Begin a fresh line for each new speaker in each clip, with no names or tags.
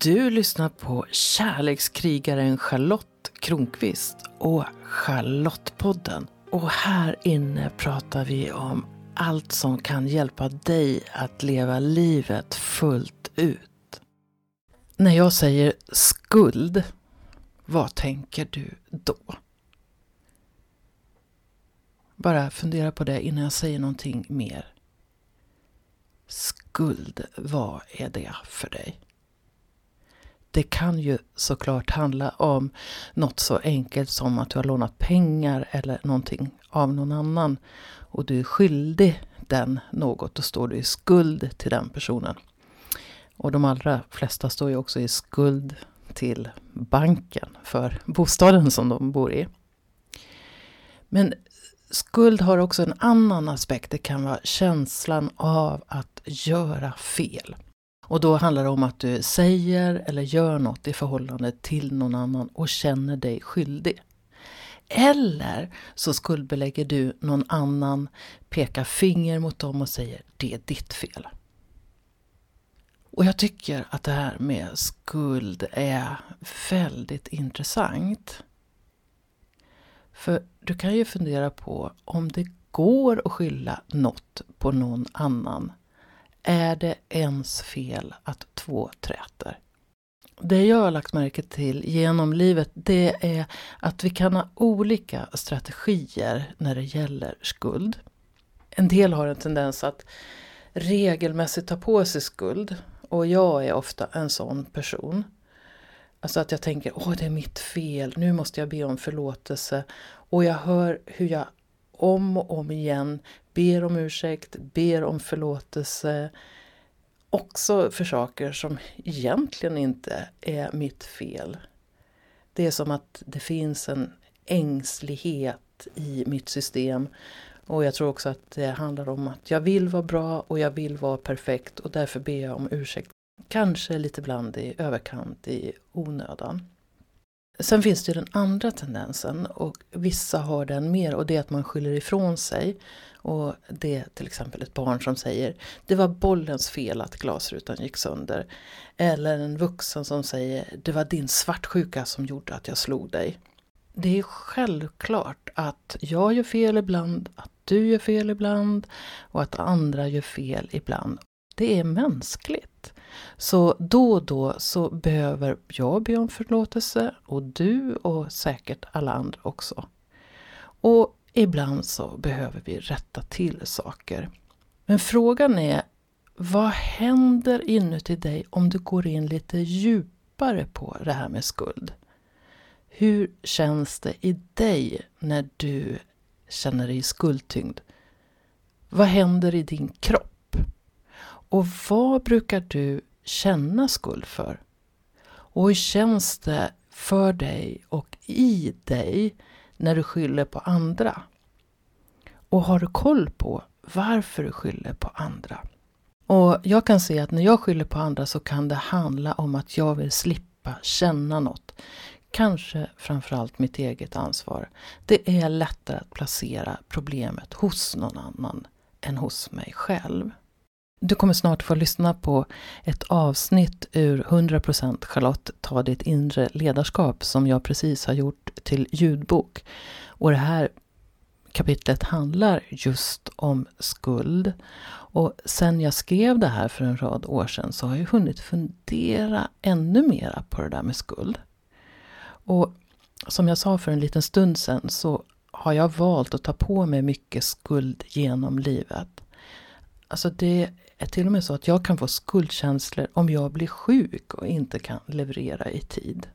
Du lyssnar på kärlekskrigaren Charlotte Kronqvist och Charlottepodden. Och här inne pratar vi om allt som kan hjälpa dig att leva livet fullt ut. När jag säger skuld, vad tänker du då? Bara fundera på det innan jag säger någonting mer. Skuld, vad är det för dig? Det kan ju såklart handla om något så enkelt som att du har lånat pengar eller någonting av någon annan och du är skyldig den något, då står du i skuld till den personen. Och de allra flesta står ju också i skuld till banken för bostaden som de bor i. Men skuld har också en annan aspekt. Det kan vara känslan av att göra fel. Och då handlar det om att du säger eller gör något i förhållande till någon annan och känner dig skyldig. Eller så skuldbelägger du någon annan, pekar finger mot dem och säger det är ditt fel. Och jag tycker att det här med skuld är väldigt intressant. För du kan ju fundera på om det går att skylla något på någon annan är det ens fel att två träter? Det jag har lagt märke till genom livet det är att vi kan ha olika strategier när det gäller skuld. En del har en tendens att regelmässigt ta på sig skuld och jag är ofta en sån person. Alltså att jag tänker, åh det är mitt fel, nu måste jag be om förlåtelse. Och jag hör hur jag om och om igen ber om ursäkt, ber om förlåtelse. Också för saker som egentligen inte är mitt fel. Det är som att det finns en ängslighet i mitt system. Och jag tror också att det handlar om att jag vill vara bra och jag vill vara perfekt och därför ber jag om ursäkt. Kanske lite bland i överkant i onödan. Sen finns det den andra tendensen och vissa har den mer och det är att man skyller ifrån sig. Och det är till exempel ett barn som säger det var bollens fel att glasrutan gick sönder. Eller en vuxen som säger det var din svartsjuka som gjorde att jag slog dig. Det är självklart att jag gör fel ibland, att du gör fel ibland och att andra gör fel ibland. Det är mänskligt. Så då och då så behöver jag be om förlåtelse och du och säkert alla andra också. Och ibland så behöver vi rätta till saker. Men frågan är, vad händer inuti dig om du går in lite djupare på det här med skuld? Hur känns det i dig när du känner dig skuldtyngd? Vad händer i din kropp? Och vad brukar du känna skuld för? Och hur känns det för dig och i dig när du skyller på andra? Och har du koll på varför du skyller på andra? Och jag kan se att när jag skyller på andra så kan det handla om att jag vill slippa känna något. Kanske framförallt mitt eget ansvar. Det är lättare att placera problemet hos någon annan än hos mig själv. Du kommer snart få lyssna på ett avsnitt ur 100% Charlotte ta ditt inre ledarskap som jag precis har gjort till ljudbok. Och det här kapitlet handlar just om skuld. Och sen jag skrev det här för en rad år sedan så har jag hunnit fundera ännu mera på det där med skuld. Och som jag sa för en liten stund sedan så har jag valt att ta på mig mycket skuld genom livet. Alltså det är till och med så att jag kan få skuldkänslor om jag blir sjuk och inte kan leverera i tid.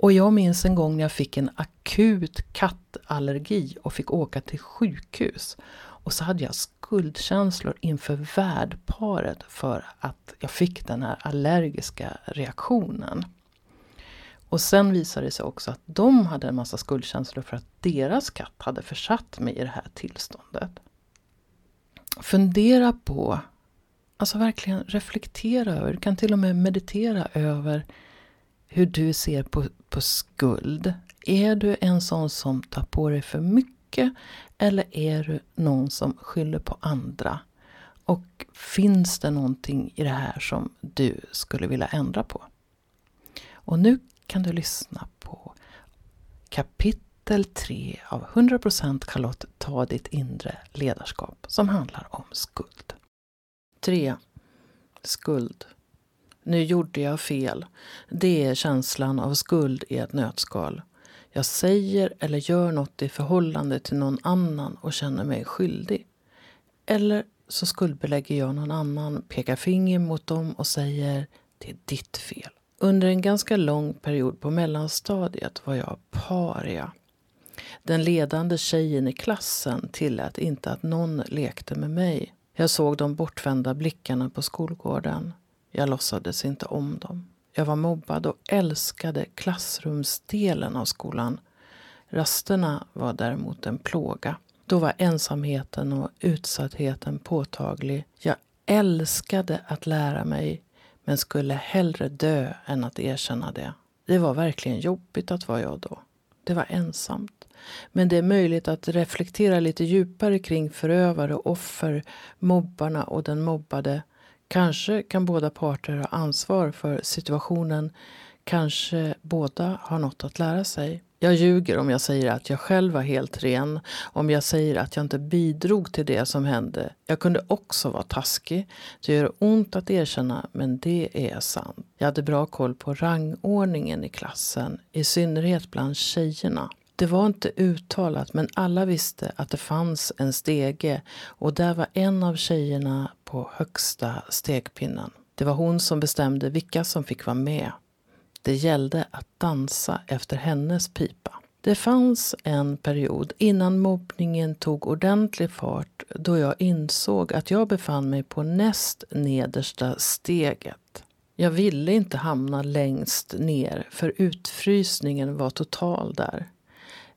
Och jag minns en gång när jag fick en akut kattallergi och fick åka till sjukhus. Och så hade jag skuldkänslor inför värdparet för att jag fick den här allergiska reaktionen. Och sen visade det sig också att de hade en massa skuldkänslor för att deras katt hade försatt mig i det här tillståndet fundera på, alltså verkligen reflektera över, du kan till och med meditera över hur du ser på, på skuld. Är du en sån som tar på dig för mycket eller är du någon som skyller på andra? Och finns det någonting i det här som du skulle vilja ändra på? Och nu kan du lyssna på kapitel 3 av 100% Charlotte Ta ditt inre ledarskap som handlar om skuld. 3. Skuld. Nu gjorde jag fel. Det är känslan av skuld i ett nötskal. Jag säger eller gör något i förhållande till någon annan och känner mig skyldig. Eller så skuldbelägger jag någon annan, pekar finger mot dem och säger det är ditt fel. Under en ganska lång period på mellanstadiet var jag paria. Den ledande tjejen i klassen tillät inte att någon lekte med mig. Jag såg de bortvända blickarna på skolgården. Jag låtsades inte om dem. Jag var mobbad och älskade klassrumsdelen av skolan. Rasterna var däremot en plåga. Då var ensamheten och utsattheten påtaglig. Jag älskade att lära mig men skulle hellre dö än att erkänna det. Det var verkligen jobbigt att vara jag då. Det var ensamt. Men det är möjligt att reflektera lite djupare kring förövare, offer, mobbarna och den mobbade. Kanske kan båda parter ha ansvar för situationen. Kanske båda har något att lära sig. Jag ljuger om jag säger att jag själv var helt ren, om jag säger att jag inte bidrog till det som hände. Jag kunde också vara taskig. Det gör ont att erkänna, men det är sant. Jag hade bra koll på rangordningen i klassen, i synnerhet bland tjejerna. Det var inte uttalat, men alla visste att det fanns en stege och där var en av tjejerna på högsta stegpinnen. Det var hon som bestämde vilka som fick vara med. Det gällde att dansa efter hennes pipa. Det fanns en period innan mobbningen tog ordentlig fart då jag insåg att jag befann mig på näst nedersta steget. Jag ville inte hamna längst ner för utfrysningen var total där.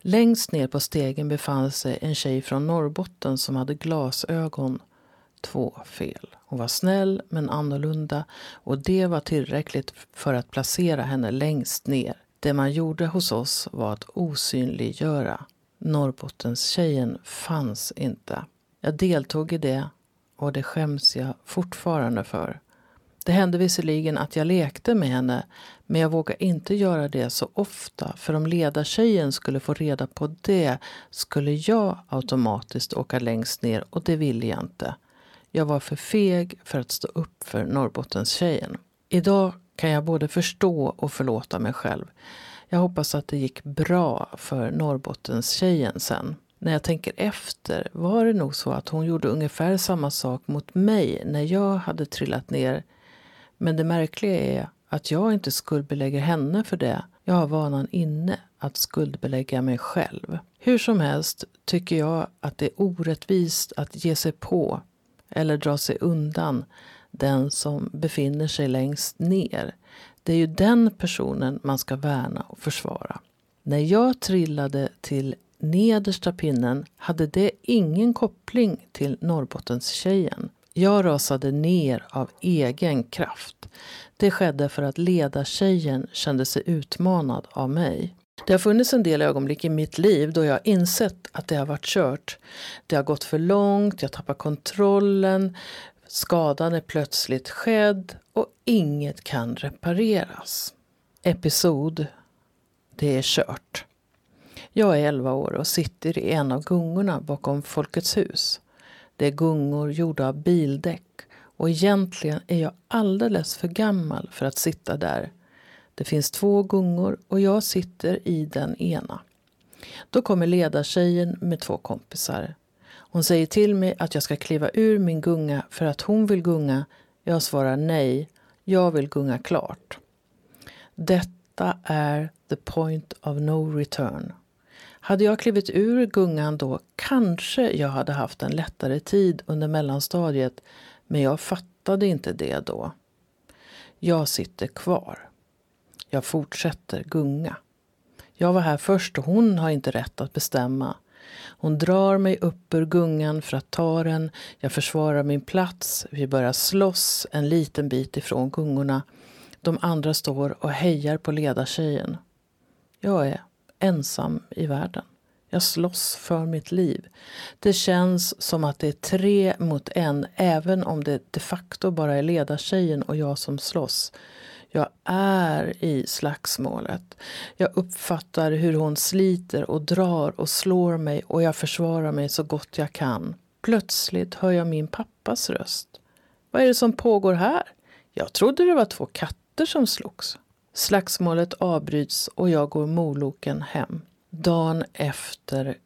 Längst ner på stegen befann sig en tjej från Norrbotten som hade glasögon. Två fel. Hon var snäll men annorlunda och det var tillräckligt för att placera henne längst ner. Det man gjorde hos oss var att osynliggöra. Norrbottenstjejen fanns inte. Jag deltog i det och det skäms jag fortfarande för. Det hände visserligen att jag lekte med henne men jag vågade inte göra det så ofta för om ledartjejen skulle få reda på det skulle jag automatiskt åka längst ner och det ville jag inte. Jag var för feg för att stå upp för Norrbottenstjejen. Idag kan jag både förstå och förlåta mig själv. Jag hoppas att det gick bra för Norrbottenstjejen sen. När jag tänker efter var det nog så att hon gjorde ungefär samma sak mot mig när jag hade trillat ner. Men det märkliga är att jag inte skuldbelägger henne för det. Jag har vanan inne att skuldbelägga mig själv. Hur som helst tycker jag att det är orättvist att ge sig på eller dra sig undan den som befinner sig längst ner. Det är ju den personen man ska värna och försvara. När jag trillade till nedersta pinnen hade det ingen koppling till Norrbottenstjejen. Jag rasade ner av egen kraft. Det skedde för att ledartjejen kände sig utmanad av mig. Det har funnits en del ögonblick i mitt liv då jag insett att det har varit kört. Det har gått för långt, jag tappar kontrollen, skadan är plötsligt skedd och inget kan repareras. Episod. Det är kört. Jag är 11 år och sitter i en av gungorna bakom Folkets hus. Det är gungor gjorda av bildäck och egentligen är jag alldeles för gammal för att sitta där det finns två gungor och jag sitter i den ena. Då kommer ledartjejen med två kompisar. Hon säger till mig att jag ska kliva ur min gunga för att hon vill gunga. Jag svarar nej, jag vill gunga klart. Detta är the point of no return. Hade jag klivit ur gungan då kanske jag hade haft en lättare tid under mellanstadiet men jag fattade inte det då. Jag sitter kvar. Jag fortsätter gunga. Jag var här först och hon har inte rätt att bestämma. Hon drar mig upp ur gungan för att ta den. Jag försvarar min plats. Vi börjar slåss en liten bit ifrån gungorna. De andra står och hejar på ledartjejen. Jag är ensam i världen. Jag slåss för mitt liv. Det känns som att det är tre mot en även om det de facto bara är ledartjejen och jag som slåss. Jag är i slagsmålet. Jag uppfattar hur hon sliter och drar och slår mig och jag försvarar mig så gott jag kan. Plötsligt hör jag min pappas röst. Vad är det som pågår här? Jag trodde det var två katter som slogs. Slagsmålet avbryts och jag går moloken hem. Dagen efter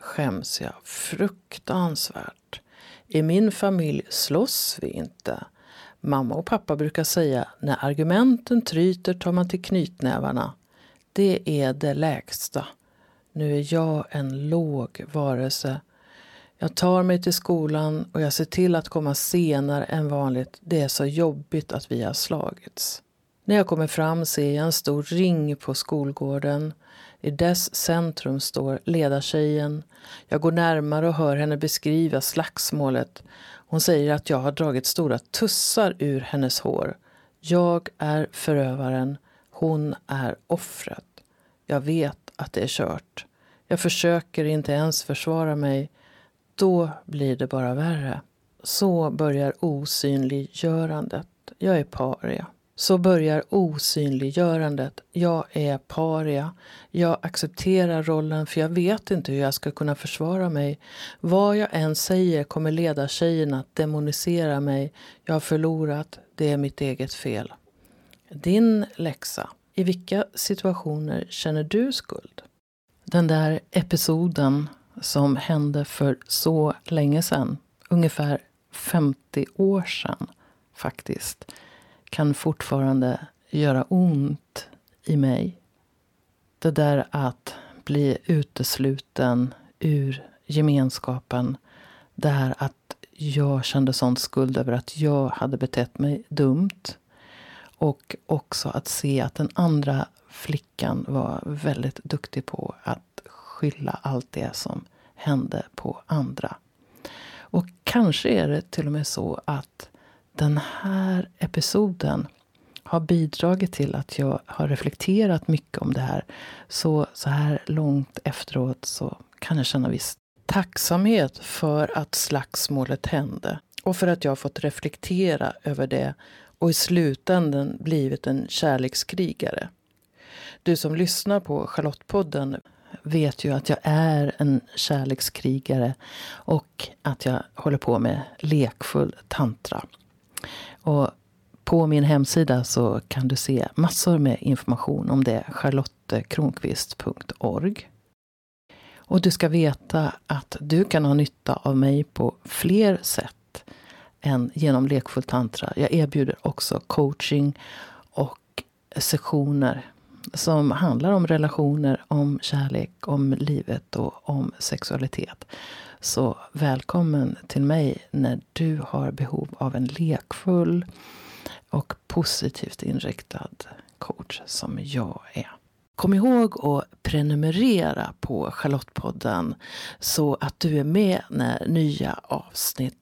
skäms jag fruktansvärt. I min familj slåss vi inte. Mamma och pappa brukar säga när argumenten tryter tar man till knytnävarna. Det är det lägsta. Nu är jag en låg varelse. Jag tar mig till skolan och jag ser till att komma senare än vanligt. Det är så jobbigt att vi har slagits. När jag kommer fram ser jag en stor ring på skolgården. I dess centrum står ledartjejen. Jag går närmare och hör henne beskriva slagsmålet. Hon säger att jag har dragit stora tussar ur hennes hår. Jag är förövaren. Hon är offret. Jag vet att det är kört. Jag försöker inte ens försvara mig. Då blir det bara värre. Så börjar osynliggörandet. Jag är paria. Så börjar osynliggörandet. Jag är paria. Jag accepterar rollen för jag vet inte hur jag ska kunna försvara mig. Vad jag än säger kommer ledartjejen att demonisera mig. Jag har förlorat. Det är mitt eget fel. Din läxa. I vilka situationer känner du skuld? Den där episoden som hände för så länge sedan, ungefär 50 år sedan faktiskt, kan fortfarande göra ont i mig. Det där att bli utesluten ur gemenskapen. Det här att jag kände sån skuld över att jag hade betett mig dumt. Och också att se att den andra flickan var väldigt duktig på att skylla allt det som hände på andra. Och kanske är det till och med så att den här episoden har bidragit till att jag har reflekterat mycket om det här. Så, så här långt efteråt så kan jag känna viss tacksamhet för att slagsmålet hände och för att jag har fått reflektera över det och i slutändan blivit en kärlekskrigare. Du som lyssnar på Charlottepodden vet ju att jag är en kärlekskrigare och att jag håller på med lekfull tantra. Och på min hemsida så kan du se massor med information om det. charlottekronqvist.org. Och du ska veta att du kan ha nytta av mig på fler sätt än genom lekfull tantra. Jag erbjuder också coaching och sessioner som handlar om relationer, om kärlek, om livet och om sexualitet. Så välkommen till mig när du har behov av en lekfull och positivt inriktad coach som jag är. Kom ihåg att prenumerera på Charlottepodden så att du är med när nya avsnitt